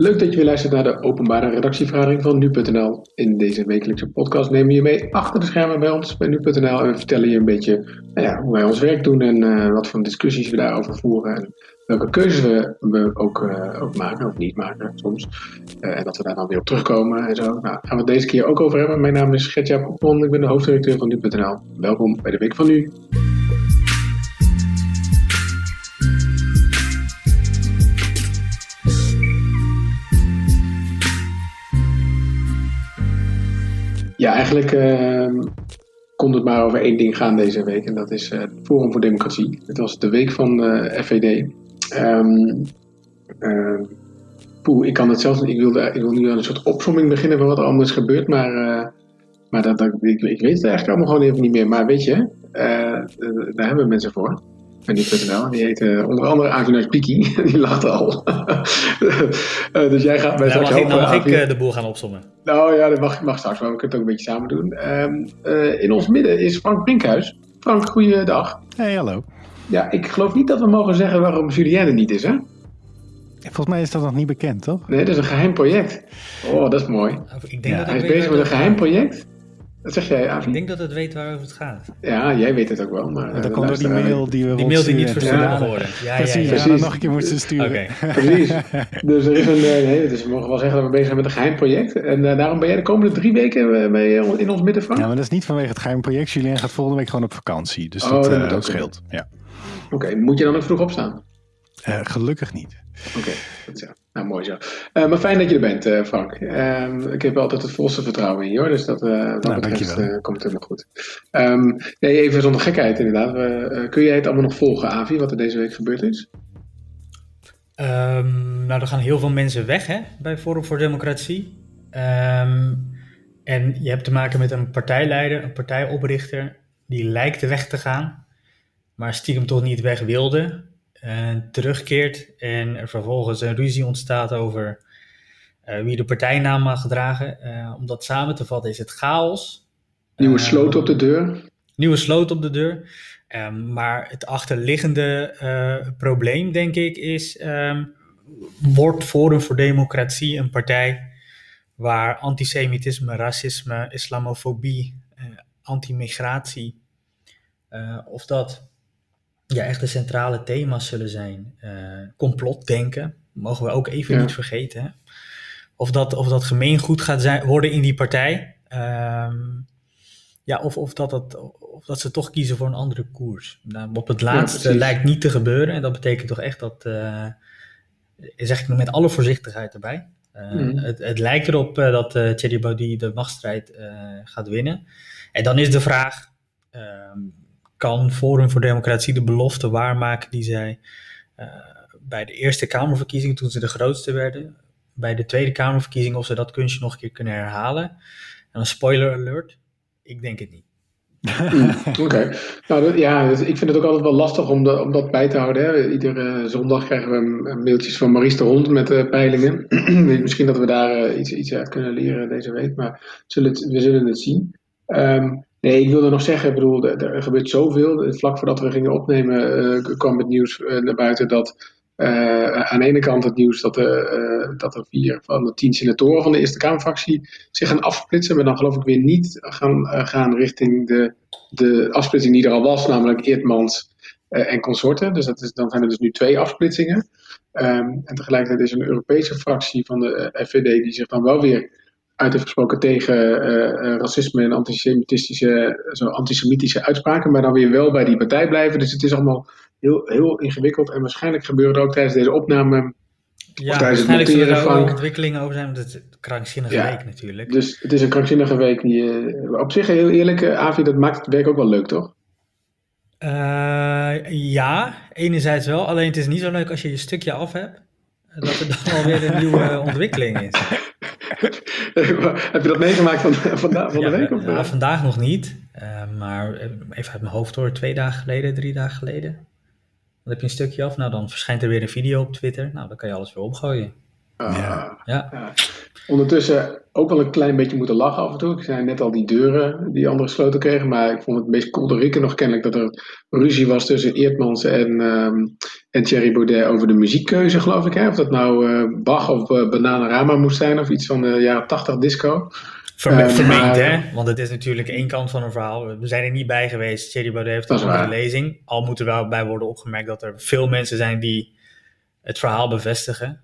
Leuk dat je weer luistert naar de openbare redactievergadering van nu.nl. In deze wekelijkse podcast nemen we je mee achter de schermen bij ons bij nu.nl en we vertellen je een beetje nou ja, hoe wij ons werk doen en uh, wat voor discussies we daarover voeren en welke keuzes we, we ook, maken of niet maken soms. Uh, en dat we daar dan weer op terugkomen en zo. Nou, gaan we het deze keer ook over hebben. Mijn naam is Gertja Popman, ik ben de hoofdredacteur van nu.nl. Welkom bij de Week van Nu. Ja, eigenlijk uh, kon het maar over één ding gaan deze week. En dat is uh, het Forum voor Democratie. Het was de week van uh, FVD. Um, ik kan het zelfs Ik wilde, ik wil nu aan een soort opzomming beginnen van wat er anders gebeurt. Maar, maar dat, dat, ik, ik weet het eigenlijk allemaal gewoon even niet meer. Maar weet je, daar hebben we mensen voor nu.nl. Die heet uh, onder andere Avinaj Piki. die lacht al. uh, dus jij gaat met ja, mag helpen. Ik, mag ik uh, de boel gaan opzommen? Nou ja, dat mag, mag straks, maar we kunnen het ook een beetje samen doen. Um, in ons midden is Frank Brinkhuis. Frank, goeiedag. Hey, hallo. Ja, ik geloof niet dat we mogen zeggen waarom Julien er niet is, hè? Volgens mij is dat nog niet bekend, toch? Nee, dat is een geheim project. Oh, dat is mooi. Ik denk ja. dat Hij is bezig met een geheim project. Wat zeg jij, Avi? Ik denk dat het weet waarover het gaat. Ja, jij weet het ook wel. Maar, ja, dat komt door die mail die we Die mail die niet verstuurd ja. worden. Ja, precies, ja, ja, nog een keer moeten sturen. Okay. precies. Dus er is een, nee, dus we mogen wel zeggen dat we bezig zijn met een geheim project. En uh, daarom ben jij de komende drie weken mee in ons midden van. Ja, maar dat is niet vanwege het geheim project. Julien gaat volgende week gewoon op vakantie. Dus oh, dat, uh, dat scheelt. Ja. Oké, okay, moet je dan ook vroeg opstaan? Uh, gelukkig niet. Oké, okay, dat is Nou, mooi zo. Uh, maar fijn dat je er bent, uh, Frank. Uh, ik heb altijd het volste vertrouwen in je, hoor. Dus dat, wat nou, betreft komt het helemaal goed. Um, nee, even zonder gekheid, inderdaad. kun jij het allemaal nog volgen, Avi, wat er deze week gebeurd is? Um, nou, er gaan heel veel mensen weg, hè, bij Forum voor Democratie. Um, en je hebt te maken met een partijleider, een partijoprichter, die lijkt de weg te gaan, maar stiekem toch niet weg wilde en terugkeert en er vervolgens een ruzie ontstaat over uh, wie de partijnaam mag dragen. Uh, om dat samen te vatten is het chaos. Nieuwe sloot op de deur. Nieuwe sloot op de deur. Um, maar het achterliggende probleem, denk ik, is: um, wordt Forum voor Democratie een partij waar antisemitisme, racisme, islamofobie, anti-migratie, of dat ja, echt de centrale thema's zullen zijn. Uh, complotdenken, mogen we ook even ja. niet vergeten. Hè? Of, dat, of dat gemeengoed gaat zijn, worden in die partij. Um, ja, of, of, dat het, of dat ze toch kiezen voor een andere koers. Nou, op het laatste ja, lijkt niet te gebeuren. En dat betekent toch echt dat, uh, zeg ik met alle voorzichtigheid erbij. Uh, mm. het, het, lijkt erop uh, dat Thierry Baudy de machtsstrijd gaat winnen. En dan is de vraag, um, kan Forum voor Democratie de belofte waarmaken die zij uh, bij de Eerste Kamerverkiezingen, toen ze de grootste werden, bij de Tweede Kamerverkiezingen, of ze dat kunstje nog een keer kunnen herhalen. En een spoiler alert, ik denk het niet. Oké. Okay. Nou, ja, dus ik vind het ook altijd wel lastig om, de, om dat bij te houden. Hè. Iedere uh, zondag krijgen we mailtjes van Maurice de Hond met uh, peilingen. Misschien dat we daar iets, iets uit kunnen leren deze week, maar zullen we zullen het zien. Um, Nee, ik wilde nog zeggen, ik bedoel, er, gebeurt zoveel. Vlak voordat we gingen opnemen uh, kwam het nieuws uh, naar buiten dat uh, aan de ene kant het nieuws dat, dat er vier van de tien senatoren van de Eerste Kamerfractie zich gaan afsplitsen, maar dan geloof ik weer niet gaan, gaan richting de, de afsplitsing die er al was, namelijk Eertmans en consorten. Dus dat is, dan zijn er dus nu twee afsplitsingen. Um, en tegelijkertijd is er een Europese fractie van de FVD die zich dan wel weer uit heeft gesproken tegen uh, racisme en antisemitische, zo antisemitische uitspraken, maar dan weer wel bij die partij blijven. Dus het is allemaal heel, heel ingewikkeld en waarschijnlijk gebeurt er ook tijdens deze opname. Ja, waarschijnlijk zullen er ook ontwikkelingen over zijn, want het is een krankzinnige ja, week natuurlijk. Dus het is een krankzinnige week. Die, uh, op zich, heel eerlijk, Avi, dat maakt het werk ook wel leuk, toch? Uh, ja, enerzijds wel. Alleen het is niet zo leuk als je je stukje af hebt. Dat er dan alweer een nieuwe ontwikkeling is. Heb je dat meegemaakt van, van, van ja, de week? Of? Ja, vandaag nog niet. Uh, maar even uit mijn hoofd hoor, twee dagen geleden, drie dagen geleden. Dan heb je een stukje af. Nou, dan verschijnt er weer een video op Twitter. Nou, dan kan je alles weer opgooien. Uh, ja. ja. Ondertussen ook wel een klein beetje moeten lachen af en toe. Ik zei net al die deuren die anderen gesloten kregen. Maar ik vond het meest kolderieke nog kennelijk dat er ruzie was tussen Eertmans en, um, en Thierry Baudet over de muziekkeuze, geloof ik. Hè? Of dat nou uh, Bach of uh, Bananarama moest zijn of iets van de jaren 80 disco. Verme vermeend, hè? Want het is natuurlijk één kant van een verhaal. We zijn er niet bij geweest. Thierry Baudet heeft een andere lezing. Al moet er wel bij worden opgemerkt dat er veel mensen zijn die het verhaal bevestigen.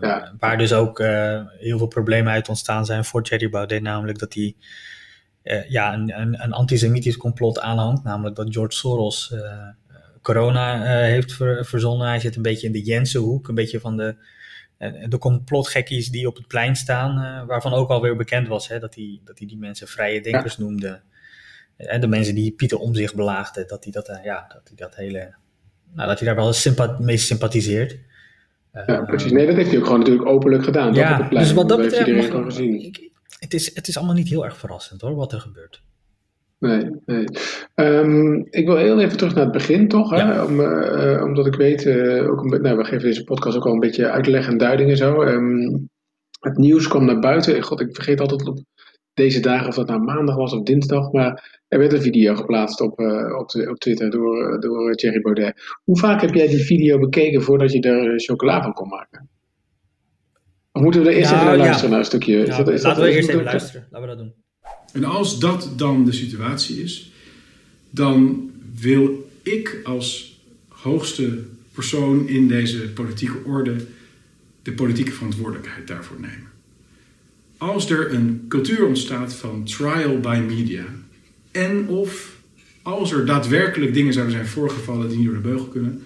Ja. Waar dus ook uh, heel veel problemen uit ontstaan zijn voor Thierry Baudet. Namelijk dat hij uh, ja, een, een, een, antisemitisch complot aanhangt. Namelijk dat George Soros corona heeft ver, verzonnen. Hij zit een beetje in de Jensenhoek. Een beetje van de, de complotgekkies die op het plein staan. waarvan ook alweer bekend was hè, dat, hij, dat hij die mensen vrije denkers ja. noemde. En de mensen die Pieter om zich belaagden. Dat hij dat, ja, dat, hij dat hele... Nou, dat hij daar wel sympa mee sympathiseert. Ja, precies. Nee, dat heeft hij ook gewoon natuurlijk openlijk gedaan. Ja, dat dus wat dat betreft, iedereen gezien. Ik, het, is, het is allemaal niet heel erg verrassend hoor, wat er gebeurt. Nee, nee. Um, ik wil heel even terug naar het begin, toch? Hè? Ja. Om, uh, omdat ik weet, uh, ook een, nou, we geven deze podcast ook al een beetje uitleg en duiding en zo. Um, het nieuws kwam naar buiten. God, ik vergeet altijd op deze dagen of dat nou maandag was of dinsdag. Maar er werd een video geplaatst op, uh, op, op, Twitter door, door Thierry Baudet. Hoe vaak heb jij die video bekeken voordat je er chocola van kon maken? Of moeten we er eerst nou, even naar luisteren, ja. naar een stukje? Ja, is dat, is laten dat, we eerst even luisteren. Laten we dat doen. En als dat dan de situatie is, dan wil ik als hoogste persoon in deze politieke orde de politieke verantwoordelijkheid daarvoor nemen. Als er een cultuur ontstaat van trial by media, en of als er daadwerkelijk dingen zouden zijn voorgevallen die niet door de beugel kunnen,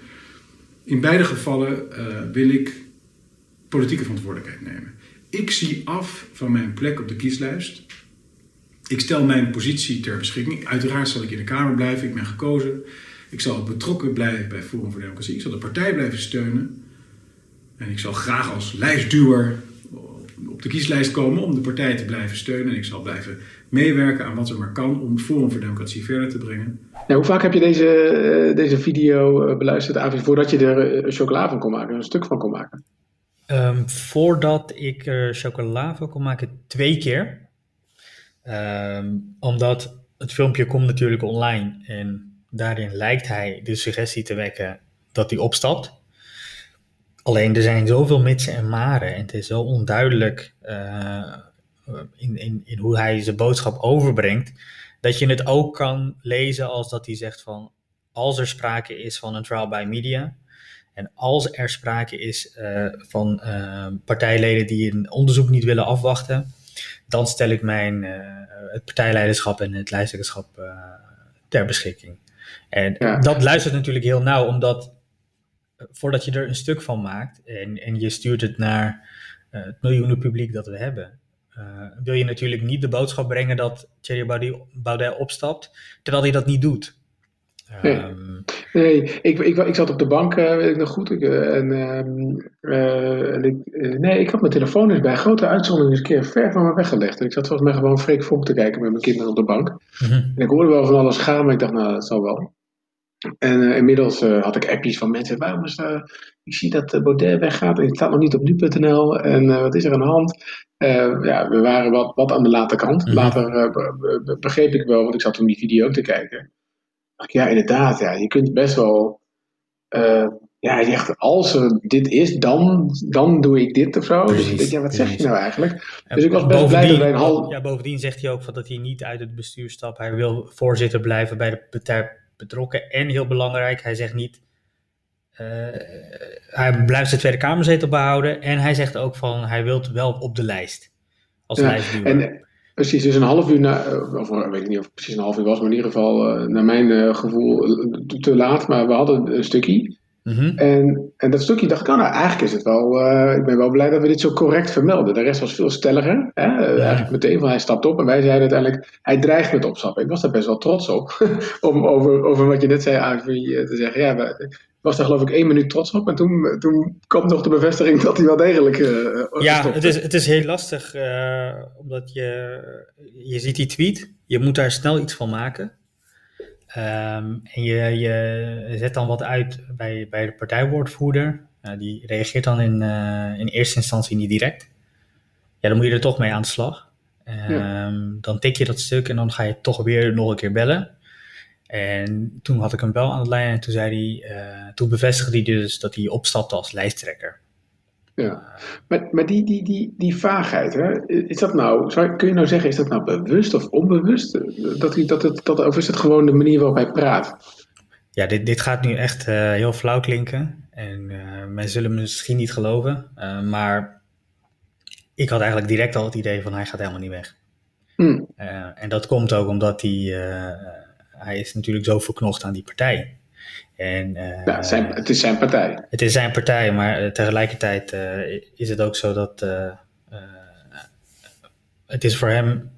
in beide gevallen uh, wil ik politieke verantwoordelijkheid nemen. Ik zie af van mijn plek op de kieslijst. Ik stel mijn positie ter beschikking. Uiteraard zal ik in de Kamer blijven. Ik ben gekozen. Ik zal betrokken blijven bij Forum voor Democratie. Ik zal de partij blijven steunen. En ik zal graag als lijstduwer op de kieslijst komen om de partij te blijven steunen. En ik zal blijven meewerken aan wat er maar kan om Forum voor Democratie verder te brengen. Ja, hoe vaak heb je deze, deze video beluisterd, Avi, voordat je er chocola van kon maken, een stuk van kon maken? Um, voordat ik er chocola van kon maken, twee keer. Um, omdat het filmpje komt natuurlijk online en daarin lijkt hij de suggestie te wekken dat hij opstapt. Alleen er zijn zoveel mitsen en maren en het is zo onduidelijk uh, in, in, in hoe hij zijn boodschap overbrengt, dat je het ook kan lezen als dat hij zegt van als er sprake is van een trial by media, en als er sprake is uh, van uh, partijleden die een onderzoek niet willen afwachten, dan stel ik mijn het partijleiderschap en het lijsttrekkerschap ter beschikking. En ja. dat luistert natuurlijk heel nauw, omdat voordat je er een stuk van maakt en, en je stuurt het naar het miljoenen publiek dat we hebben, wil je natuurlijk niet de boodschap brengen dat Thierry Baudet opstapt, terwijl hij dat niet doet. Nee, um, nee ik, ik, ik, zat op de bank, uh, weet ik nog goed. Ik, en, uh, en ik, nee, ik had mijn telefoon dus bij grote uitzondering eens een keer ver van me weggelegd. En ik zat volgens mij gewoon Freek Vonk te kijken met mijn kinderen op de bank. Mm -hmm. En ik hoorde wel van alles gaan, maar ik dacht, nou, dat zal wel. En inmiddels had ik appjes van mensen, waarom is ik zie dat Baudet weggaat en het staat nog niet op nu.nl. En wat is er aan de hand? ja, we waren wat, wat aan de late kant. Mm -hmm. Later begreep ik wel, want ik zat toen die video ook te kijken ja, inderdaad, ja, je kunt best wel. Uh, ja, je zegt, als er dit is, dan, dan doe ik dit of zo. Precies, dus ik denk, ja, wat zeg je nou eigenlijk? En dus ik was best blij dat wij een half... Ja, bovendien zegt hij ook van dat hij niet uit het bestuur stapt. Hij wil voorzitter blijven bij de partij betrokken. En heel belangrijk, hij zegt niet... Uh, hij blijft zijn Tweede Kamerzetel behouden. En hij zegt ook van, hij wil wel op de lijst. Als ja, lijstduwer. En, Precies, dus een half uur, na, of weet ik niet of het precies een half uur was, maar in ieder geval uh, naar mijn uh, gevoel te laat. Maar we hadden een stukje. -hmm. en, en dat stukje dacht ik, oh, nou eigenlijk is het wel, uh, ik ben wel blij dat we dit zo correct vermelden. De rest was veel stelliger. Hè? Ja. Eigenlijk meteen van hij stapt op en wij zeiden uiteindelijk, hij dreigt met opstappen. Ik was daar best wel trots op, om over, over wat je net zei, Avi, te zeggen. Ja, was daar geloof ik één minuut trots op. En toen, toen kwam nog de bevestiging dat hij wel degelijk uh, Ja, het is, het is heel lastig, uh, omdat je, je ziet die tweet. Je moet daar snel iets van maken. Um, en je, je zet dan wat uit bij, bij de partijwoordvoerder. Uh, die reageert dan in, in eerste instantie niet direct. ja, dan moet je er toch mee aan de slag. Ehm, dan tik je dat stuk en dan ga je toch weer nog een keer bellen. En toen had ik hem wel aan de lijn en toen, zei hij, uh, toen bevestigde hij dus dat hij opstapte als lijsttrekker. Ja, maar, maar die, die, die, die vaagheid, hè? is dat nou, zou, kun je nou zeggen, is dat nou bewust of onbewust? Dat, hij, dat het, dat, of is het gewoon de manier waarop hij praat? Ja, dit, dit gaat nu echt uh, heel flauw klinken en uh, mensen zullen me misschien niet geloven, uh, maar ik had eigenlijk direct al het idee van hij gaat helemaal niet weg. Hmm. en dat komt ook omdat hij, hij is natuurlijk zo verknocht aan die partij. En, uh, ja, zijn, het is zijn partij. Het is zijn partij, maar uh, tegelijkertijd uh, is het ook zo dat het is voor hem,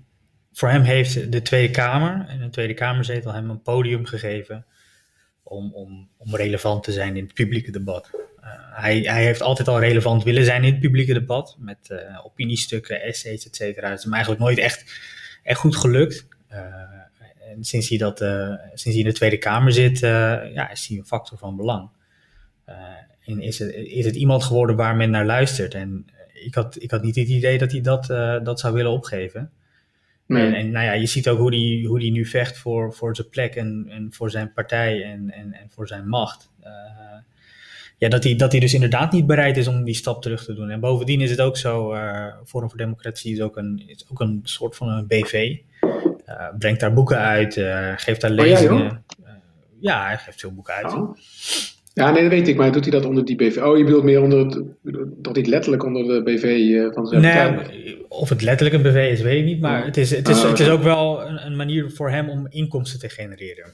voor hem heeft de Tweede Kamer en de Tweede Kamerzetel hem een podium gegeven om, om, om relevant te zijn in het publieke debat. hij, hij heeft altijd al relevant willen zijn in het publieke debat, met opiniestukken, essays, et cetera. Het is hem eigenlijk nooit echt, echt goed gelukt en sinds hij, dat, uh, sinds hij in de Tweede Kamer zit, uh, ja, is hij een factor van belang. Uh, en is het, is het iemand geworden waar men naar luistert. En ik had, ik had niet het idee dat hij dat, dat zou willen opgeven. Nee. En, en, nou ja, je ziet ook hoe hij hoe die nu vecht voor, voor zijn plek en, en voor zijn partij en, en, en voor zijn macht. ja, dat hij, dat hij dus inderdaad niet bereid is om die stap terug te doen. En bovendien is het ook zo, Forum voor Democratie is ook een, is ook een soort van een BV. Uh, brengt daar boeken uit, uh, geeft daar lezingen. Oh, ja, ja, hij geeft veel boeken uit. Oh. Ja, nee, dat weet ik, maar doet hij dat onder die BV? Oh, je bedoelt meer onder het, toch niet letterlijk onder de BV van zijn Nee, of het letterlijk een BV is, weet ik niet, maar oh. het, is, het, is, het is ook wel een, een, manier voor hem om inkomsten te genereren.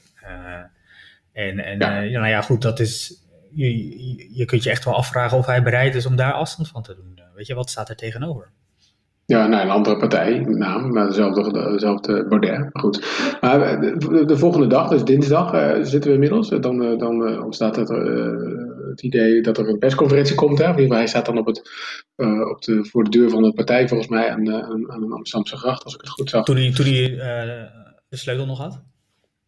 en en ja. nou ja, goed, dat is, je, je kunt je echt wel afvragen of hij bereid is om daar afstand van te doen. Weet je, wat staat er tegenover? Ja, nou, een andere partij, naam, maar dezelfde, dezelfde Baudet. Goed. Maar de, de, volgende dag, dus dinsdag, uh, zitten we inmiddels. Dan, uh, dan uh, ontstaat het, het idee dat er een persconferentie komt. Hè. Hij staat dan op het, op de, voor de deur van de partij, volgens mij, aan, aan, aan een Amsterdamse gracht, als ik het goed zag. Toen hij, toen hij de sleutel nog had?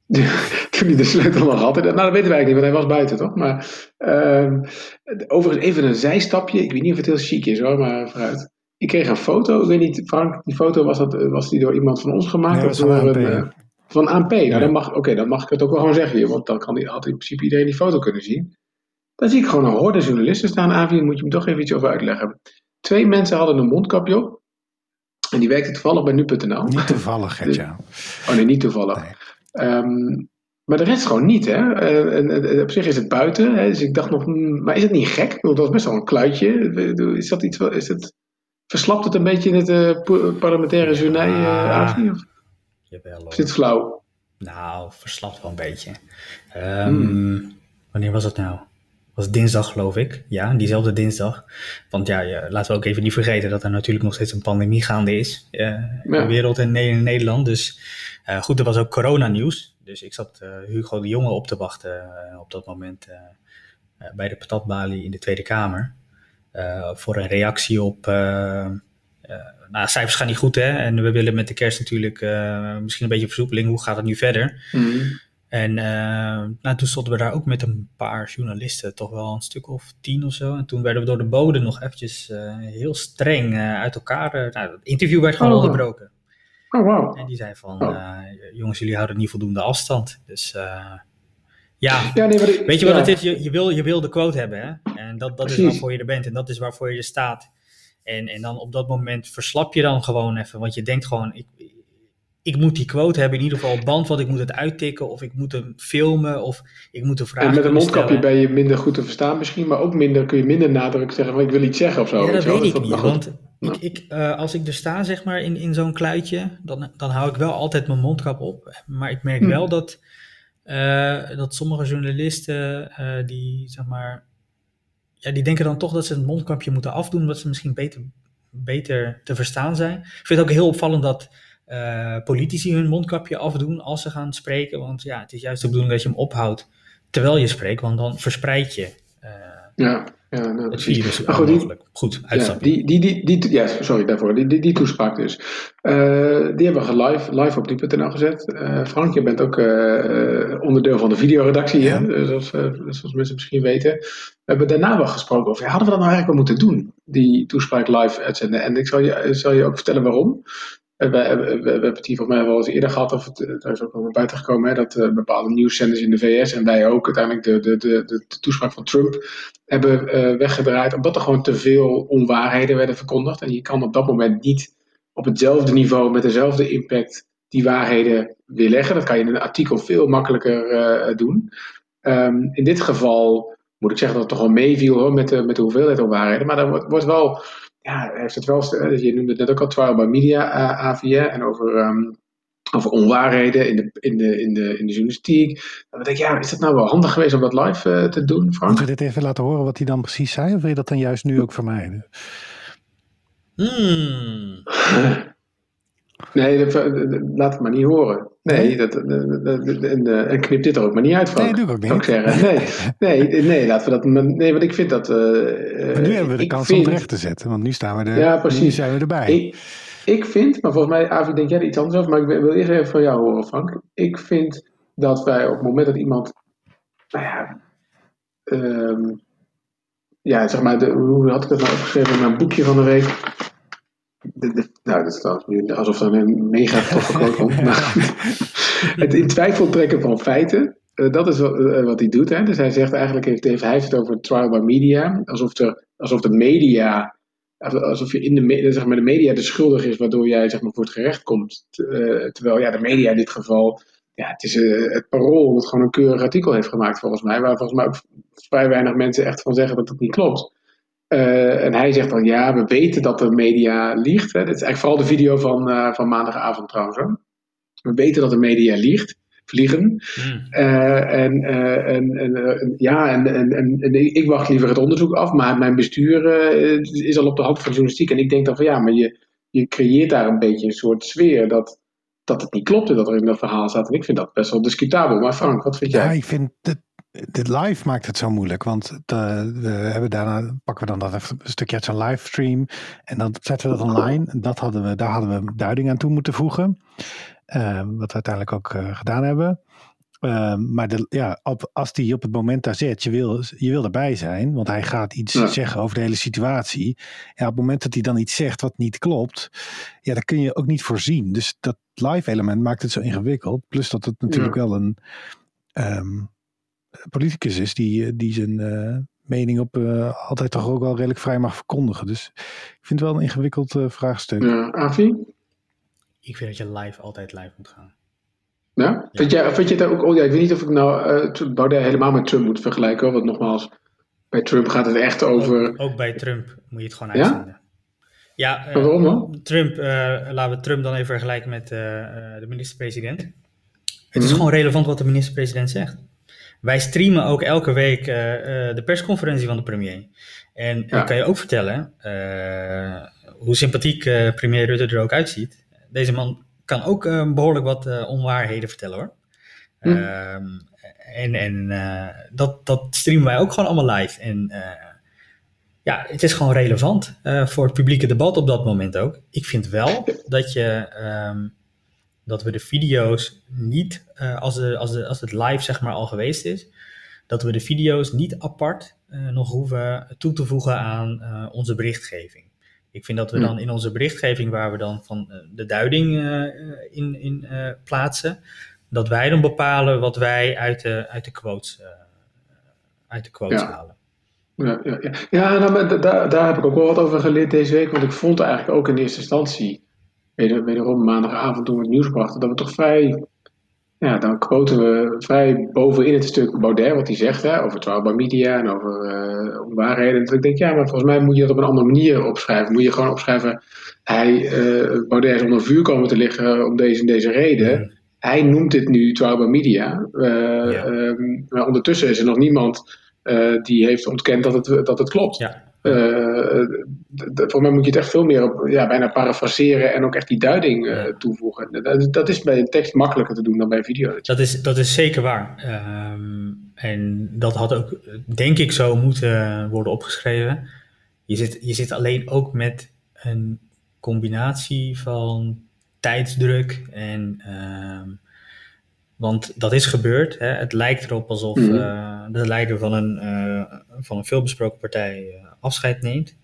toen hij de sleutel nog had. Nou, dat weten wij niet, want hij was buiten, toch? Maar ehm, overigens even een zijstapje. Ik weet niet of het heel chic is hoor, maar vooruit. Ik kreeg een foto, ik weet niet, Frank, die foto was, dat, was die door iemand van ons gemaakt? Nee, of van ANP. Een, van ANP. Nou, ja. dan mag, oké, dan mag ik het ook wel gewoon zeggen hier, want dan kan die, had in principe iedereen die foto kunnen zien. Dan zie ik gewoon een horde journalisten staan. Avi, moet je me toch even iets over uitleggen. Twee mensen hadden een mondkapje op. En die werkte toevallig bij nu.nl. Niet toevallig, Gertja. oh nee, niet toevallig. Nee. Um, maar de rest gewoon niet, hè. Uh, en, en, op zich is het buiten, hè? dus ik dacht nog, hmm, maar is het niet gek? Want dat was best wel een kluitje. Is dat iets, is het... Verslapt het een beetje in het uh, parlementaire journaal, uh, Avi? Of, Jawel, of is het flauw? Nou, verslapt wel een beetje. Um, hmm. Wanneer was het nou? was dinsdag, geloof ik. Ja, diezelfde dinsdag. Want ja, ja, laten we ook even niet vergeten dat er natuurlijk nog steeds een pandemie gaande is. Uh, ja. in de wereld en in Nederland. Dus uh, goed, er was ook coronanieuws. Dus ik zat uh, Hugo de Jonge op te wachten op dat moment bij de patatbalie in de Tweede Kamer. Uh, voor een reactie op. Uh, nou, cijfers gaan niet goed, hè? En we willen met de kerst natuurlijk misschien een beetje versoepeling. Hoe gaat het nu verder? Mm. En nou, toen stonden we daar ook met een paar journalisten, toch wel een stuk of tien of zo. En toen werden we door de bode nog eventjes heel streng uit elkaar. nou, het interview werd gewoon oh. onderbroken. Oh, wow. En die zei van, oh. jongens, jullie houden niet voldoende afstand. Dus ja, ja nee, ik, weet je wat het is? Je, je, wil, je wil de quote hebben, hè? En dat, dat is waarvoor je er bent en dat is waarvoor je er staat. En, en dan op dat moment verslap je dan gewoon even, want je denkt gewoon, ik, ik moet die quote hebben in ieder geval op band, want ik moet het uittikken of ik moet hem filmen of ik moet een vraag En met een mondkapje stellen. ben je minder goed te verstaan misschien, maar ook minder kun je minder nadruk zeggen van ik wil iets zeggen of zo. Ja, dat weet, weet ik niet, want ik, ik, uh, als ik er sta zeg maar in, in zo'n kluitje, dan, dan hou ik wel altijd mijn mondkap op. Maar ik merk hm. wel dat uh, dat sommige journalisten uh, die zeg maar, ja, die denken dan toch dat ze het mondkapje moeten afdoen, omdat ze misschien beter, beter te verstaan zijn. Ik vind het ook heel opvallend dat uh, politici hun mondkapje afdoen als ze gaan spreken, want ja, het is juist de bedoeling dat je hem ophoudt terwijl je spreekt, want dan verspreid je. ja. Ja, nou, het virus maar goed, die. Ja, die, die, die, ja, sorry daarvoor. Die, die, die toespraak dus. Uh, die hebben we live, live op die.nl gezet. Uh, Frank, je bent ook uh, onderdeel van de videoredactie, ja. hè? Zoals, zoals mensen misschien weten. We hebben daarna wel gesproken over, hadden we dat nou eigenlijk wel moeten doen? Die toespraak live uitzenden. En ik zal je, zal je ook vertellen waarom. We, we, we, hebben het hier volgens mij wel eens eerder gehad, of het, er is ook naar buiten gekomen, hè, dat bepaalde nieuwszenders in de VS en wij ook uiteindelijk de, de, de, de, toespraak van Trump hebben weggedraaid, omdat er gewoon te veel onwaarheden werden verkondigd. En je kan op dat moment niet op hetzelfde niveau, met dezelfde impact, die waarheden weerleggen. Dat kan je in een artikel veel makkelijker doen. Um, in dit geval moet ik zeggen dat het toch wel meeviel hoor, met, de, met hoeveelheid onwaarheden. Maar wordt, wordt wel ja, heeft het wel, je noemde het net ook al, trial by media uh, AVA en over, um, over onwaarheden in de, in, de, in, de, in de journalistiek. Dan denk ik, ja, is het nou wel handig geweest om dat live uh, te doen, Frank? Moet je dit even laten horen wat hij dan precies zei, of wil je dat dan juist nu ook vermijden? Hmm. Nee, laat het maar niet horen. Nee, dat, en, en knip dit er ook maar niet uit, Frank. Nee, doe ik ook niet. zeggen. Nee, nee, nee, laten we dat. Nee, want ik vind dat. Uh, maar nu hebben we de kans vind, om het recht te zetten, want nu staan we er. Ja, precies. Nu zijn we erbij. Ik, ik vind, maar volgens mij, Avi, denk jij er iets anders over, maar ik wil eerst even van jou horen, Frank. Ik vind dat wij op het moment dat iemand. Nou ja. Um, ja, zeg maar, de, hoe had ik dat nou opgeschreven in mijn boekje van de week? Nou, dat is nu alsof er een mega toffe quote komt. het in twijfel trekken van feiten, uh, dat is wat, uh, wat, hij doet. Hè? Dus hij zegt eigenlijk, heeft, heeft, hij het over trial by media. Alsof, er, alsof de media, alsof je in de, zeg maar, de media de schuldig is waardoor jij zeg maar, voor het gerecht komt. Uh, terwijl ja, de media in dit geval, ja, het is het parool dat gewoon een keurig artikel heeft gemaakt volgens mij. Waar volgens mij ook vrij weinig mensen echt van zeggen dat dat niet klopt. Uh, en hij zegt dan, ja, we weten dat de media liegt. Hè. Dit is eigenlijk vooral de video van, uh, van maandagavond trouwens. Hè. We weten dat de media liegt, vliegen. Mm. Uh, en, en, en, ja, en, en, en, ik wacht liever het onderzoek af, maar mijn bestuur is al op de hand van journalistiek. En ik denk dan van, ja, maar je, je creëert daar een beetje een soort sfeer dat, dat het niet klopt dat er in dat verhaal staat. En ik vind dat best wel discutabel. Maar Frank, wat vind jij? Ja, ik vind het dit live maakt het zo moeilijk, want de, we hebben daarna pakken we dan dat een stukje uit zo'n livestream en dan zetten we dat online. Dat hadden we, daar hadden we duiding aan toe moeten voegen, uh, wat we uiteindelijk ook uh, gedaan hebben. Uh, maar de, ja, op, als die op het moment daar zit, je wil, je wil erbij zijn, want hij gaat iets ja. zeggen over de hele situatie. Ja, op het moment dat hij dan iets zegt wat niet klopt, ja, dat kun je ook niet voorzien. Dus dat live element maakt het zo ingewikkeld. Plus dat het natuurlijk ja. wel een. Um, politicus is die, eh, die zijn uh, mening op uh, altijd toch ook wel redelijk vrij mag verkondigen. Dus ik vind het wel een ingewikkeld uh, vraagstuk. Ja, Avi? Ik vind dat je live altijd live moet gaan. Ja? ja. Vind, jij, vind je het ook, oh ja, ik weet niet of ik nou uh, Baudet helemaal met Trump moet vergelijken, hoor, want nogmaals, bij Trump gaat het echt over... Ook, ook bij Trump moet je het gewoon uitzenden. Ja? Ja, waarom dan? Trump, laten we Trump dan even vergelijken met de minister-president. Het is gewoon relevant wat de minister-president zegt. Wij streamen ook elke week uh, uh, de persconferentie van de premier. En ja. ik kan je ook vertellen uh, hoe sympathiek premier Rutte er ook uitziet. Deze man kan ook behoorlijk wat onwaarheden vertellen hoor. Hm. en en dat, dat streamen wij ook gewoon allemaal live. En ja, het is gewoon relevant voor het publieke debat op dat moment ook. Ik vind wel dat je. Um, dat we de video's niet, uh, als, de, als, de, als het live zeg maar al geweest is, dat we de video's niet apart uh, nog hoeven toe te voegen aan uh, onze berichtgeving. Ik vind dat we dan in onze berichtgeving, waar we dan van de duiding in, in plaatsen, dat wij dan bepalen wat wij uit de, uit de quotes, uit de quotes ja. halen. Ja, ja, ja. ja nou, daar, daar heb ik ook wel wat over geleerd deze week, want ik vond eigenlijk ook in eerste instantie wederom maandagavond toen we het nieuws brachten, dat we toch vrij, ja, dan quoten we vrij bovenin het stuk Baudet, wat hij zegt hè, over by media en over uh, onwaarheden. Dat ik denk, ja, maar volgens mij moet je dat op een andere manier opschrijven. Moet je gewoon opschrijven, hij, uh, Baudet is onder vuur komen te liggen om deze en deze reden. Hij noemt dit nu by media. Uh, ja. um, maar ondertussen is er nog niemand die heeft ontkend dat het, dat het klopt. Ja. Uh, voor mij moet je het echt veel meer op, ja, bijna parafraseren en ook echt die duiding uh, toevoegen. Dat, dat, is bij een tekst makkelijker te doen dan bij video. Dat is, dat is zeker waar. Um, en dat had ook, denk ik, zo moeten worden opgeschreven. Je zit, je zit alleen ook met een combinatie van tijdsdruk en. Um, want dat is gebeurd. Hè. Het lijkt erop alsof mm uh, de leider van een, uh, van een veelbesproken partij uh, afscheid neemt.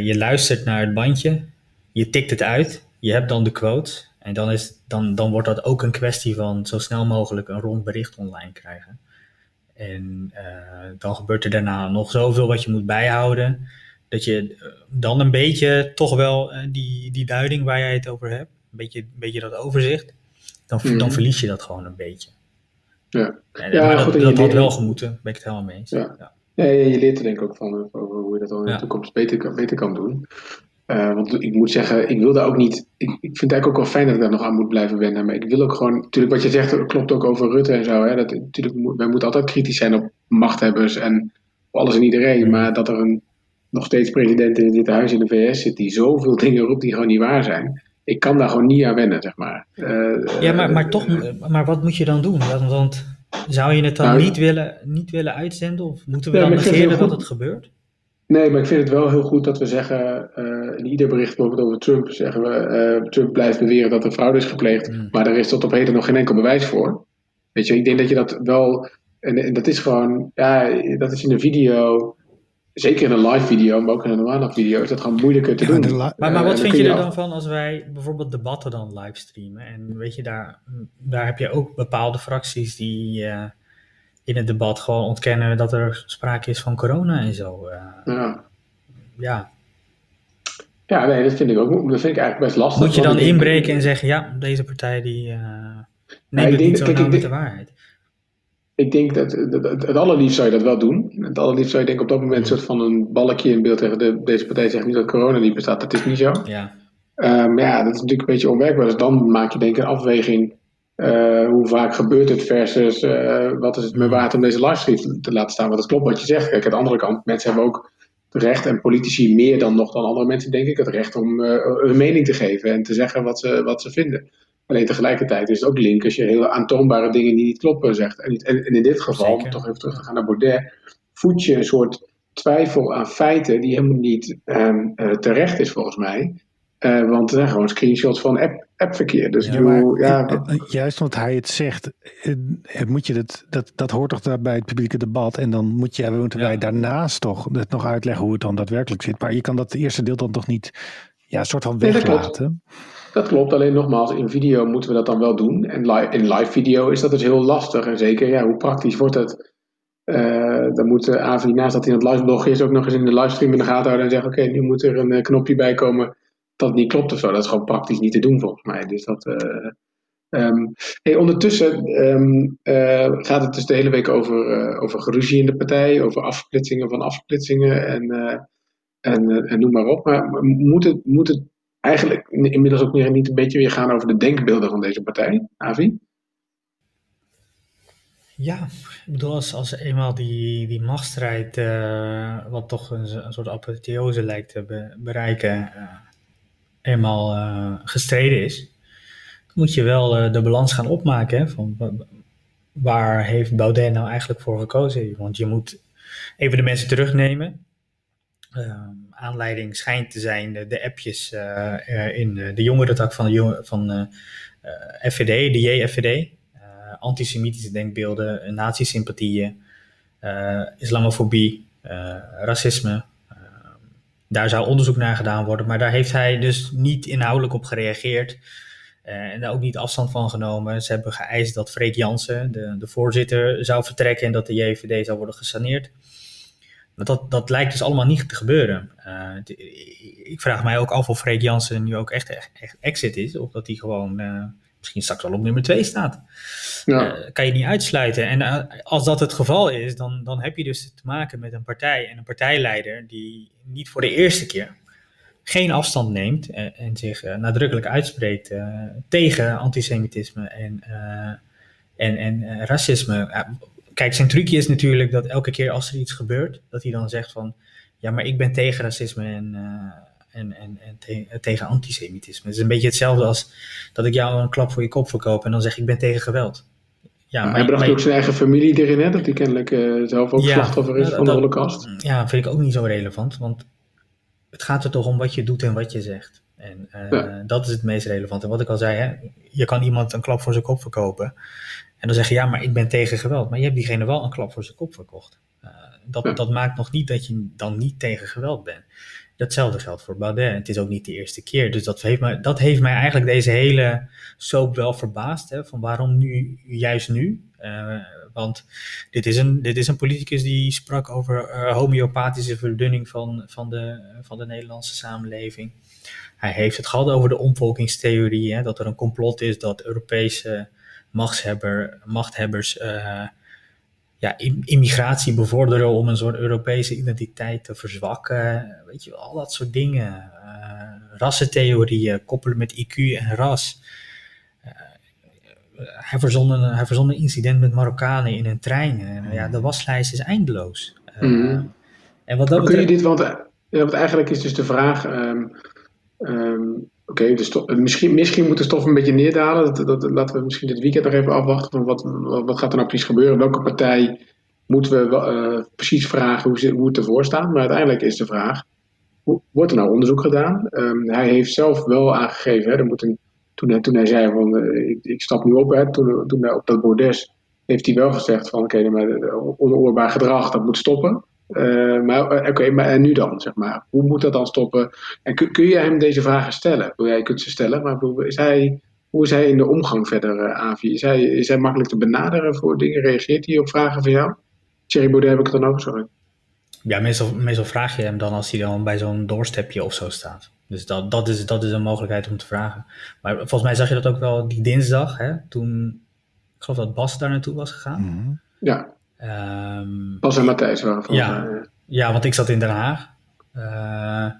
je luistert naar het bandje, je tikt het uit, je hebt dan de quote. En dan, is, dan, dan wordt dat ook een kwestie van zo snel mogelijk een rond bericht online krijgen. En dan gebeurt er daarna nog zoveel wat je moet bijhouden. Dat je dan een beetje toch wel die, die duiding waar jij het over hebt, een beetje, een beetje dat overzicht dan, dan mhm. verlies je dat gewoon een beetje. Ja, ja dat, dat had wel gemoeten, ben ik het helemaal mee eens. Ja. Ja. ja. je leert er denk ik ook van over hoe je dat dan in de toekomst beter kan, beter kan doen. Uh, want ik moet zeggen, ik wil daar ook niet. Ik, ik vind het eigenlijk ook wel fijn dat ik daar nog aan moet blijven wennen. Maar ik wil ook gewoon. Natuurlijk, wat je zegt, klopt ook over Rutte en zo. Hè, dat, natuurlijk, wij moeten altijd kritisch zijn op machthebbers en op alles en iedereen. Mhm. Maar dat er een nog steeds president in dit huis in de VS zit die zoveel dingen roept die gewoon niet waar zijn ik kan daar gewoon niet aan wennen, zeg maar. Uh, ja, maar, maar toch, maar wat moet je dan doen? Want zou je het dan nou, niet, willen, niet willen uitzenden? Of moeten we dan negeren dat het gebeurt? Nee, maar ik vind het wel heel goed dat we zeggen, uh, in ieder bericht bijvoorbeeld over Trump, zeggen we, uh, Trump blijft beweren dat er fraude is gepleegd, mm. maar er is tot op heden nog geen enkel bewijs voor. Weet je, ik denk dat je dat wel, en, en dat is gewoon, ja, dat is in een video, zeker in een live video, maar ook in een normale video, is dat gewoon moeilijker te doen. Maar, maar wat vind je er dan van als wij bijvoorbeeld debatten dan livestreamen? En weet je, daar, daar heb je ook bepaalde fracties die uh, in het debat gewoon ontkennen dat er sprake is van corona en zo. Uh, ja. ja. Ja, nee, dat vind ik ook dat vind ik eigenlijk best lastig. Moet je dan inbreken en zeggen, ja, deze partij die uh, neemt het niet zo kijk, met de waarheid? Ik denk dat het, het, allerliefst zou je dat wel doen. Het allerliefst zou je denk op dat moment een soort van een balkje in beeld tegen de, deze partij zegt niet dat corona niet bestaat. Dat is niet zo. Ja. Um, ja, dat is natuurlijk een beetje onwerkbaar. Dus dan maak je denk ik een afweging. Uh, hoe vaak gebeurt het versus uh, wat is het me waard om deze livestream te laten staan. Want dat klopt wat je zegt. Kijk, aan de andere kant, mensen hebben ook het recht en politici meer dan nog dan andere mensen, denk ik, het recht om uh, hun mening te geven en te zeggen wat ze, wat ze vinden. Alleen tegelijkertijd is het ook link als je hele aantoonbare dingen die niet kloppen zegt. En, en in dit geval, om toch even terug te gaan naar Baudet, voed je een soort twijfel aan feiten die helemaal niet um, uh, terecht is volgens mij. Uh, want er zijn gewoon screenshots van app, appverkeer. Dus ja, maar, ja, eh, juist omdat hij het zegt, moet je dat, dat, dat hoort toch bij het publieke debat. En dan moet je, moeten wij daarnaast toch het nog uitleggen hoe het dan daadwerkelijk zit. Maar je kan dat eerste deel dan toch niet ja, een soort van weglaten. Dat klopt, alleen nogmaals, in video moeten we dat dan wel doen. En in live video is dat dus heel lastig. En zeker, ja, hoe praktisch wordt het? Uh, dan moet Avi, naast dat hij aan het livebloggen is, ook nog eens in de livestream in de gaten houden en zeggen: Oké, nu moet er een eh, knopje bij komen dat niet klopt of zo. Dat is gewoon praktisch niet te doen volgens mij. Dus dat. Uh, ondertussen um, gaat het dus de hele week over, over geruzie in de partij, over afsplitsingen van afsplitsingen en, en, en noem maar op. Maar moet het, moet het eigenlijk inmiddels ook niet een beetje weer gaan over de denkbeelden van deze partij, Avi? Ja, ik bedoel, als, eenmaal die, die machtsstrijd, uh, wat toch een, soort apotheose lijkt te bereiken, uh, eenmaal uh, gestreden is, moet je wel de balans gaan opmaken. Van, waar heeft Baudet nou eigenlijk voor gekozen? Want je moet even de mensen terugnemen. Ehm, aanleiding schijnt te zijn de, appjes uh, in de, de van, de, van uh, eh, FVD, de JFVD. antisemitische denkbeelden, nazi-sympathieën, islamofobie, racisme. daar zou onderzoek naar gedaan worden, maar daar heeft hij dus niet inhoudelijk op gereageerd. en daar ook niet afstand van genomen. Ze hebben geëist dat Freek Jansen, de, de voorzitter, zou vertrekken en dat de JVD zou worden gesaneerd. Dat, dat lijkt dus allemaal niet te gebeuren. Uh, ik vraag mij ook af of Freek Jansen nu ook echt, echt, exit is. Of dat hij gewoon uh, misschien straks al op nummer 2 staat. Ja. Uh, kan je niet uitsluiten. En als dat het geval is, dan, dan heb je dus te maken met een partij en een partijleider die niet voor de eerste keer geen afstand neemt en, en zich nadrukkelijk uitspreekt tegen antisemitisme en, en, en racisme kijk, zijn trucje is natuurlijk dat elke keer als er iets gebeurt, dat hij dan zegt van, ja, maar ik ben tegen racisme en, uh, en, en, en te tegen antisemitisme. Het is een beetje hetzelfde als dat ik jou een klap voor je kop verkoop en dan zeg ik ben tegen geweld. Ja, maar, hij bracht ook zijn eigen familie erin, hè? dat hij kennelijk uh, zelf ook ja, slachtoffer is van de holocaust. Ja, vind ik ook niet zo relevant, want het gaat er toch om wat je doet en wat je zegt. En uh, dat is het meest relevant. En wat ik al zei, hè, je kan iemand een klap voor zijn kop verkopen. En dan zeg je, ja, maar ik ben tegen geweld. Maar je hebt diegene wel een klap voor zijn kop verkocht. Uh, dat, dat maakt nog niet dat je dan niet tegen geweld bent. Datzelfde geldt voor Baudet. Het is ook niet de eerste keer. Dus dat heeft mij, dat heeft mij eigenlijk deze hele soap wel verbaasd. Hè, van waarom nu, juist nu? Uh, want dit is, een, dit is een politicus die sprak over uh, homeopathische verdunning van, van, de, van de Nederlandse samenleving. Hij heeft het gehad over de omvolkingstheorie, hè, dat er een complot is dat Europese machtshebber, machthebbers uh, ja, immigratie bevorderen om een soort Europese identiteit te verzwakken. Weet je wel, al dat soort dingen. Uh, rassentheorieën koppelen met IQ en ras. Uh, hij, verzon een, hij verzon een incident met Marokkanen in een trein. En, ja, de waslijst is eindeloos. Mm. en wat dat kun je dit, want, eigenlijk is dus de vraag... Um, um, Oké, dus misschien, misschien moet de stof een beetje neerdalen. Dat, dat, laten we misschien dit weekend nog even afwachten. Van wat, wat gaat er nou precies gebeuren? Welke partij moeten we uh, precies vragen hoe, ze, hoe het ervoor staat? Maar uiteindelijk is de vraag: hoe, wordt er nou onderzoek gedaan? Um, hij heeft zelf wel aangegeven, hè, moet een, toen, hij, toen hij zei van uh, ik, ik, stap nu op, hè, toen, hij op dat bordes, heeft hij wel gezegd van oké, okay, onoorbaar gedrag, dat moet stoppen. Uh, maar eh, oké, maar en nu dan, zeg maar? Hoe moet dat dan stoppen? En kun, kun je hem deze vragen stellen? Jij kunt ze stellen, maar is hij, hoe is hij in de omgang verder, uh, Avi? Is hij, is hij makkelijk te benaderen voor dingen? Reageert hij op vragen van jou? Thierry Baudet heb ik het dan over, sorry. Ja, meestal, meestal vraag je hem dan als hij dan bij zo'n doorstepje of zo staat. Dus dat, dat, is, dat is een mogelijkheid om te vragen. Maar volgens mij zag je dat ook wel die dinsdag, hè, toen ik geloof dat Bas daar naartoe was gegaan. Mm Ja. Um, Bas en Matthijs waren van ja, ja, want ik zat in Den Haag. Uh,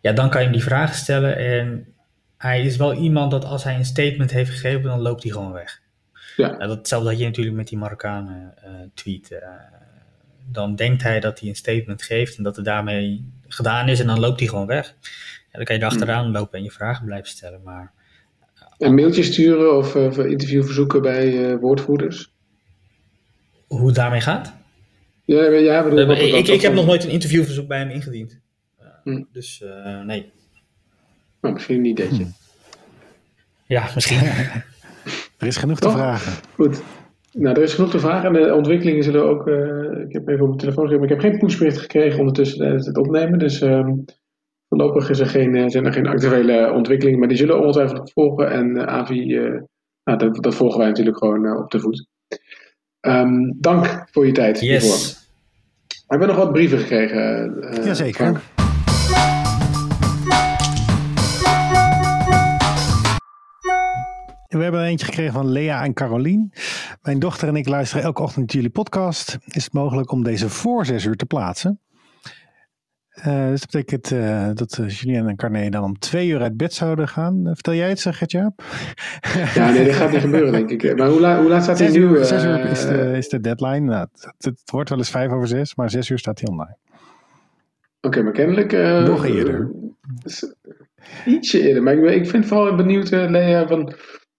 ja, dan kan je hem die vragen stellen. En hij is wel iemand dat als hij een statement heeft gegeven, dan loopt hij gewoon weg. Ja. Nou, datzelfde had je natuurlijk met die Marokkanen uh, tweet. Uh, dan denkt hij dat hij een statement geeft en dat het daarmee gedaan is en dan loopt hij gewoon weg. Ja, dan kan je er achteraan hmm. lopen en je vragen blijven stellen. Maar, een mailtje sturen of interviewverzoeken bij woordvoerders? Hoe het daarmee gaat? Ja, ja bedoel, ik, ik, ik heb nog nooit een interviewverzoek bij hem ingediend. Hm. Dus uh, nee. Nou, misschien een ideetje. Hm. Ja, misschien. er is genoeg te vragen. Goed. Nou, er is genoeg te vragen. En de ontwikkelingen zullen ook. Uh, ik heb even op mijn telefoon gezegd, maar ik heb geen pushbericht gekregen ondertussen tijdens het opnemen. Dus uh, voorlopig is er geen, zijn er geen actuele ontwikkelingen. Maar die zullen ongetwijfeld volgen. En Avi, nou, dat, dat, volgen wij natuurlijk gewoon op de voet. Um, dank voor je tijd. Yes. Hiervoor. We hebben nog wat brieven gekregen. Uh, Jazeker. Frank. We hebben er eentje gekregen van Lea en Carolien. Mijn dochter en ik luisteren elke ochtend jullie podcast. Is het mogelijk om deze voor zes uur te plaatsen? Uh, dus dat betekent uh, dat uh, Julien en Carné dan om twee uur uit bed zouden gaan. vertel jij het, zeg het Jaap? Ja, nee, dat gaat niet gebeuren, denk ik. Maar hoe, la hoe laat staat hij nu? Zes uur is de, is de deadline. Nou, het, het, wordt wel eens vijf over zes, maar zes uur staat hij online. Oké, okay, maar kennelijk... Nog eerder. Ietsje eerder, maar ik, ik vind vooral benieuwd, Lea, van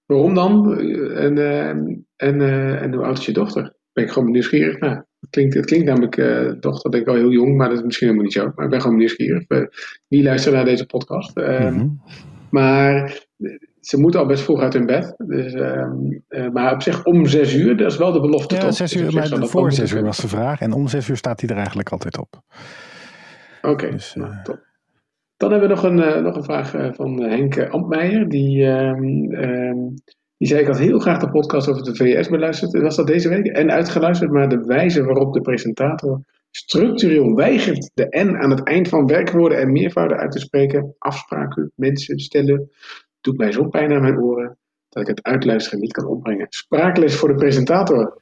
waarom dan? En, en, en hoe oud is je dochter? Ben ik gewoon nieuwsgierig naar. Het klinkt, het klinkt namelijk uh, toch, dat ik al heel jong, maar dat is misschien helemaal niet zo. Maar ik ben gewoon nieuwsgierig. Uh, wie luistert naar deze podcast? Uh, mm-hmm. Maar ze moeten al best vroeg uit hun bed. Dus, ehm, eh, maar op zich om zes uur, dat is wel de belofte. Ja, toch? zes uur, dus maar voor zes uur was de vraag. En om zes uur staat hij er eigenlijk altijd op. Oké, okay, dus, nou, top. Dan hebben we nog een, nog een vraag van Henk Ambmeijer. Die ehm, die zei, ik had heel graag de podcast over de VS beluisterd. Was dat deze week? En uitgeluisterd, maar de wijze waarop de presentator structureel weigert de N aan het eind van werkwoorden en meervouden uit te spreken, afspraken, mensen stellen, doet mij zo pijn aan mijn oren dat ik het uitluisteren niet kan opbrengen. Spraakles voor de presentator.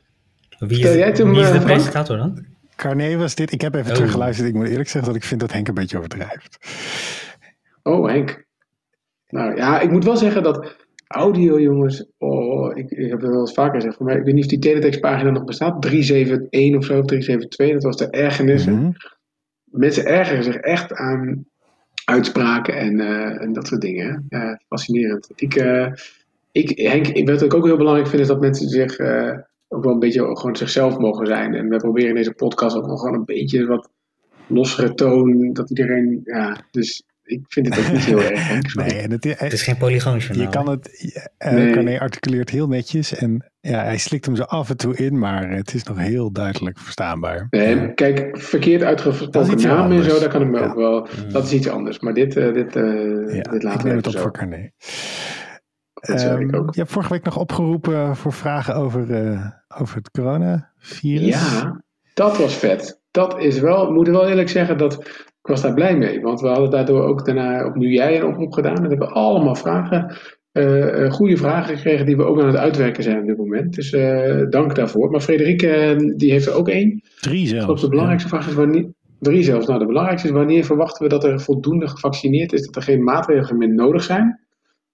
Wie is, jij hem, wie is de presentator dan? Carne was dit. Ik heb even oh. teruggeluisterd. Ik moet eerlijk zeggen dat ik vind dat Henk een beetje overdrijft. Oh, Henk. Nou ja, ik moet wel zeggen dat Audio, jongens. Oh, ik, ik heb het wel eens vaker gezegd. Maar ik weet niet of die teletextpagina nog bestaat. 371 of zo, 372. Dat was de ergernissen. Mhm. mensen ergeren zich echt aan uitspraken en, en dat soort dingen. Fascinerend. Ik, ik, Henk, wat ik ook heel belangrijk vind, is dat mensen zich ook wel een beetje gewoon zichzelf mogen zijn. En we proberen in deze podcast ook nog gewoon een beetje wat lossere toon, dat iedereen, ja, dus ik vind het ook niet heel erg. Nee, en het, het, is geen polygoonjournaal. Je kan het, uh, nee. Carné articuleert heel netjes en ja, hij slikt hem zo af en toe in, maar het is nog heel duidelijk verstaanbaar. Nee, kijk, verkeerd uitgesproken namen en zo, daar kan ik me ja. ook wel, dat is iets anders. Maar dit, uh, dit, uh, ja, dit laten ik neem het op voor Carné. Um, je hebt vorige week nog opgeroepen voor vragen over, uh, over het coronavirus. Ja, dat was vet. Dat is wel, moet ik wel eerlijk zeggen, dat ik was daar blij mee. Want we hadden daardoor ook daarna opnieuw jij een oproep gedaan. En we hebben allemaal vragen, uh, goede vragen gekregen die we ook aan het uitwerken zijn op dit moment. Dus uh, dank daarvoor. Maar Frederike, die heeft er ook één. Drie zelfs. Ik de belangrijkste ja. vraag is wanneer... Drie zelfs. Nou, de belangrijkste is wanneer verwachten we dat er voldoende gevaccineerd is, dat er geen maatregelen meer nodig zijn.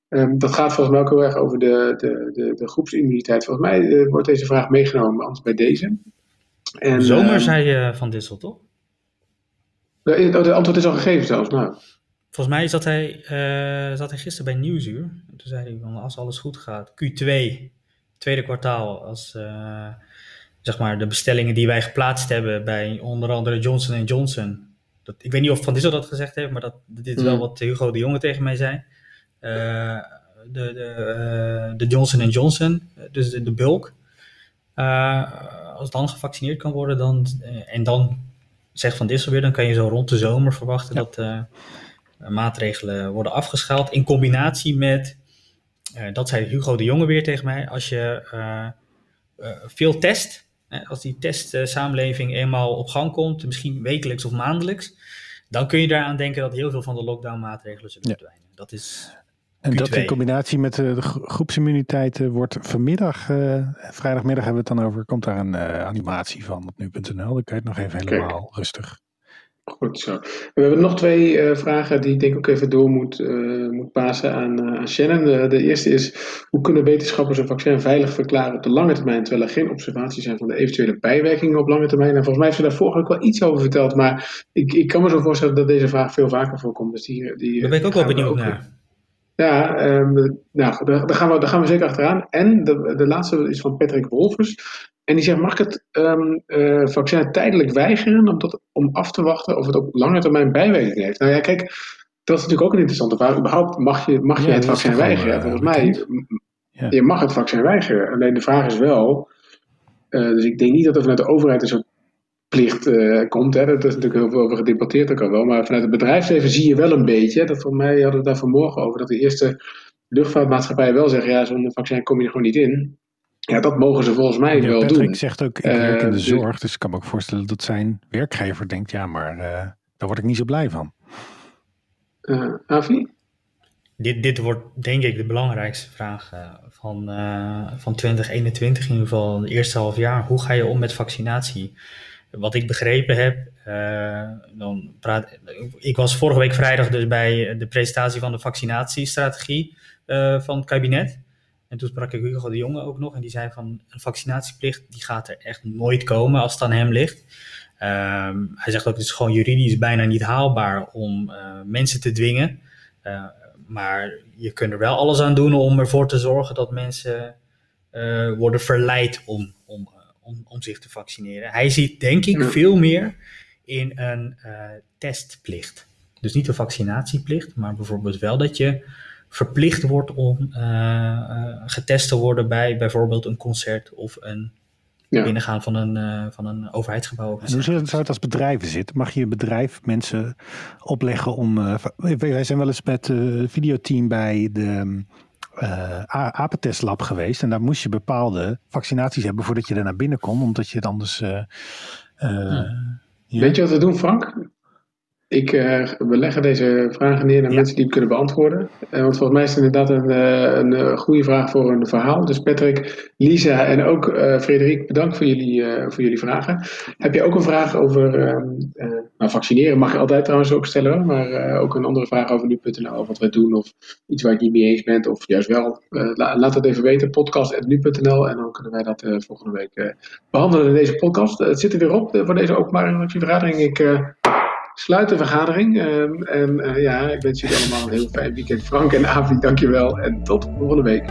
Um, dat gaat volgens mij ook heel erg over de, de, de, de groepsimmuniteit. Volgens mij uh, wordt deze vraag meegenomen, anders bij deze. En, Zomer uh, zei je Van Dissel, toch? De, de, antwoord is al gegeven zelfs. Nou. Volgens mij zat hij, uh, zat hij gisteren bij Nieuwsuur. Toen zei hij, van, als alles goed gaat, Q2, tweede kwartaal, als uh, zeg maar de bestellingen die wij geplaatst hebben bij onder andere Johnson Johnson. Dat, ik weet niet of Van Dissel dat gezegd heeft, maar dat, dit is wel wat Hugo de Jonge tegen mij zei. Uh, de, de, de Johnson Johnson, dus de, de bulk. als dan gevaccineerd kan worden, dan, en dan zegt Van Dissel weer, dan kan je zo rond de zomer verwachten ja. dat uh, maatregelen worden afgeschaald. In combinatie met, uh, dat zei Hugo de Jonge weer tegen mij, als je uh, veel test, als die testsamenleving eenmaal op gang komt, misschien wekelijks of maandelijks, dan kun je daaraan denken dat heel veel van de lockdown maatregelen zullen verdwijnen. Ja. Dat is en dat in combinatie met de groepsimmuniteit wordt vanmiddag, uh, vrijdagmiddag hebben we het dan over, komt daar een uh, animatie van op nu.nl. Dan kan je het nog even helemaal Kijk. rustig. Goed zo. We hebben nog twee uh, vragen die ik denk ook even door moet, moet passen aan, aan Shannon. De, de, eerste is, hoe kunnen wetenschappers een vaccin veilig verklaren op de lange termijn, terwijl er geen observaties zijn van de eventuele bijwerkingen op lange termijn? En volgens mij heeft ze daar vorige ook wel iets over verteld, maar ik, ik kan me zo voorstellen dat deze vraag veel vaker voorkomt. Dus die, die, daar ben ik ook wel benieuwd naar. Ja, um, nou, daar, gaan we, daar gaan we zeker achteraan. En de, de laatste is van Patrick Wolfers. En die zegt, mag ik het um, uh, vaccin tijdelijk weigeren om, tot, om af te wachten of het op lange termijn bijwerkingen heeft? Nou ja, kijk, dat is natuurlijk ook een interessante vraag. Überhaupt mag je, mag je ja, het vaccin weigeren? Uh, Volgens mij, ja. je mag het vaccin weigeren. Alleen de vraag is wel, uh, dus ik denk niet dat er vanuit de overheid een soort plicht uh, komt. Hè. Dat is natuurlijk heel veel over gedebatteerd ook al wel. Maar vanuit het bedrijfsleven zie je wel een beetje. Dat voor mij hadden we daar vanmorgen over. Dat de eerste luchtvaartmaatschappijen wel zeggen. Ja, zonder vaccin kom je er gewoon niet in. Ja, dat mogen ze volgens mij ja, wel Patrick doen. zegt ook, ik werk in de uh, zorg. Dus ik kan me ook voorstellen dat zijn werkgever denkt. Ja, maar uh, daar word ik niet zo blij van. Uh, Avi? Dit, dit wordt denk ik de belangrijkste vraag van, van 2021. In ieder geval het eerste half jaar. Hoe ga je om met vaccinatie? Wat ik begrepen heb, uh, dan praat, ik was vorige week vrijdag dus bij de presentatie van de vaccinatiestrategie uh, van het kabinet. En toen sprak ik Hugo de Jonge ook nog en die zei van een vaccinatieplicht die gaat er echt nooit komen als het aan hem ligt. Um, hij zegt ook het is gewoon juridisch bijna niet haalbaar om uh, mensen te dwingen. maar je kunt er wel alles aan doen om ervoor te zorgen dat mensen worden verleid om, om om, om zich te vaccineren. Hij ziet denk ik veel meer in een uh, testplicht. Dus niet een vaccinatieplicht, maar bijvoorbeeld wel dat je verplicht wordt om uh, uh, getest te worden bij bijvoorbeeld een concert of een ja. binnengaan van een, uh, van een overheidsgebouw. En hoe zou het als bedrijven zitten? Mag je een bedrijf mensen opleggen om. Uh, wij zijn wel eens met het videoteam bij de uh, apentestlab geweest. En daar moest je bepaalde vaccinaties hebben voordat je er naar binnen kon. Omdat je het anders... Uh, uh, ja. Weet je wat we doen, Frank? Ik, uh, we leggen deze vragen neer naar ja. mensen die het kunnen beantwoorden. Uh, want volgens mij is het inderdaad een, uh, een goede vraag voor een verhaal. Dus Patrick, Lisa en ook Frederik, bedankt voor jullie, voor jullie vragen. Heb je ook een vraag over ehm, nou, vaccineren? Mag je altijd trouwens ook stellen, maar ook een andere vraag over nu.nl, of wat wij doen, of iets waar je niet mee eens bent, of juist wel. La, laat het even weten, podcast.nu.nl, en dan kunnen wij dat volgende week behandelen in deze podcast. het zit er weer op voor deze openbare vergadering. Ik sluit de vergadering. Ehm, en ja, ik wens jullie allemaal een heel fijn weekend. Frank en Avi, dankjewel. En tot volgende week.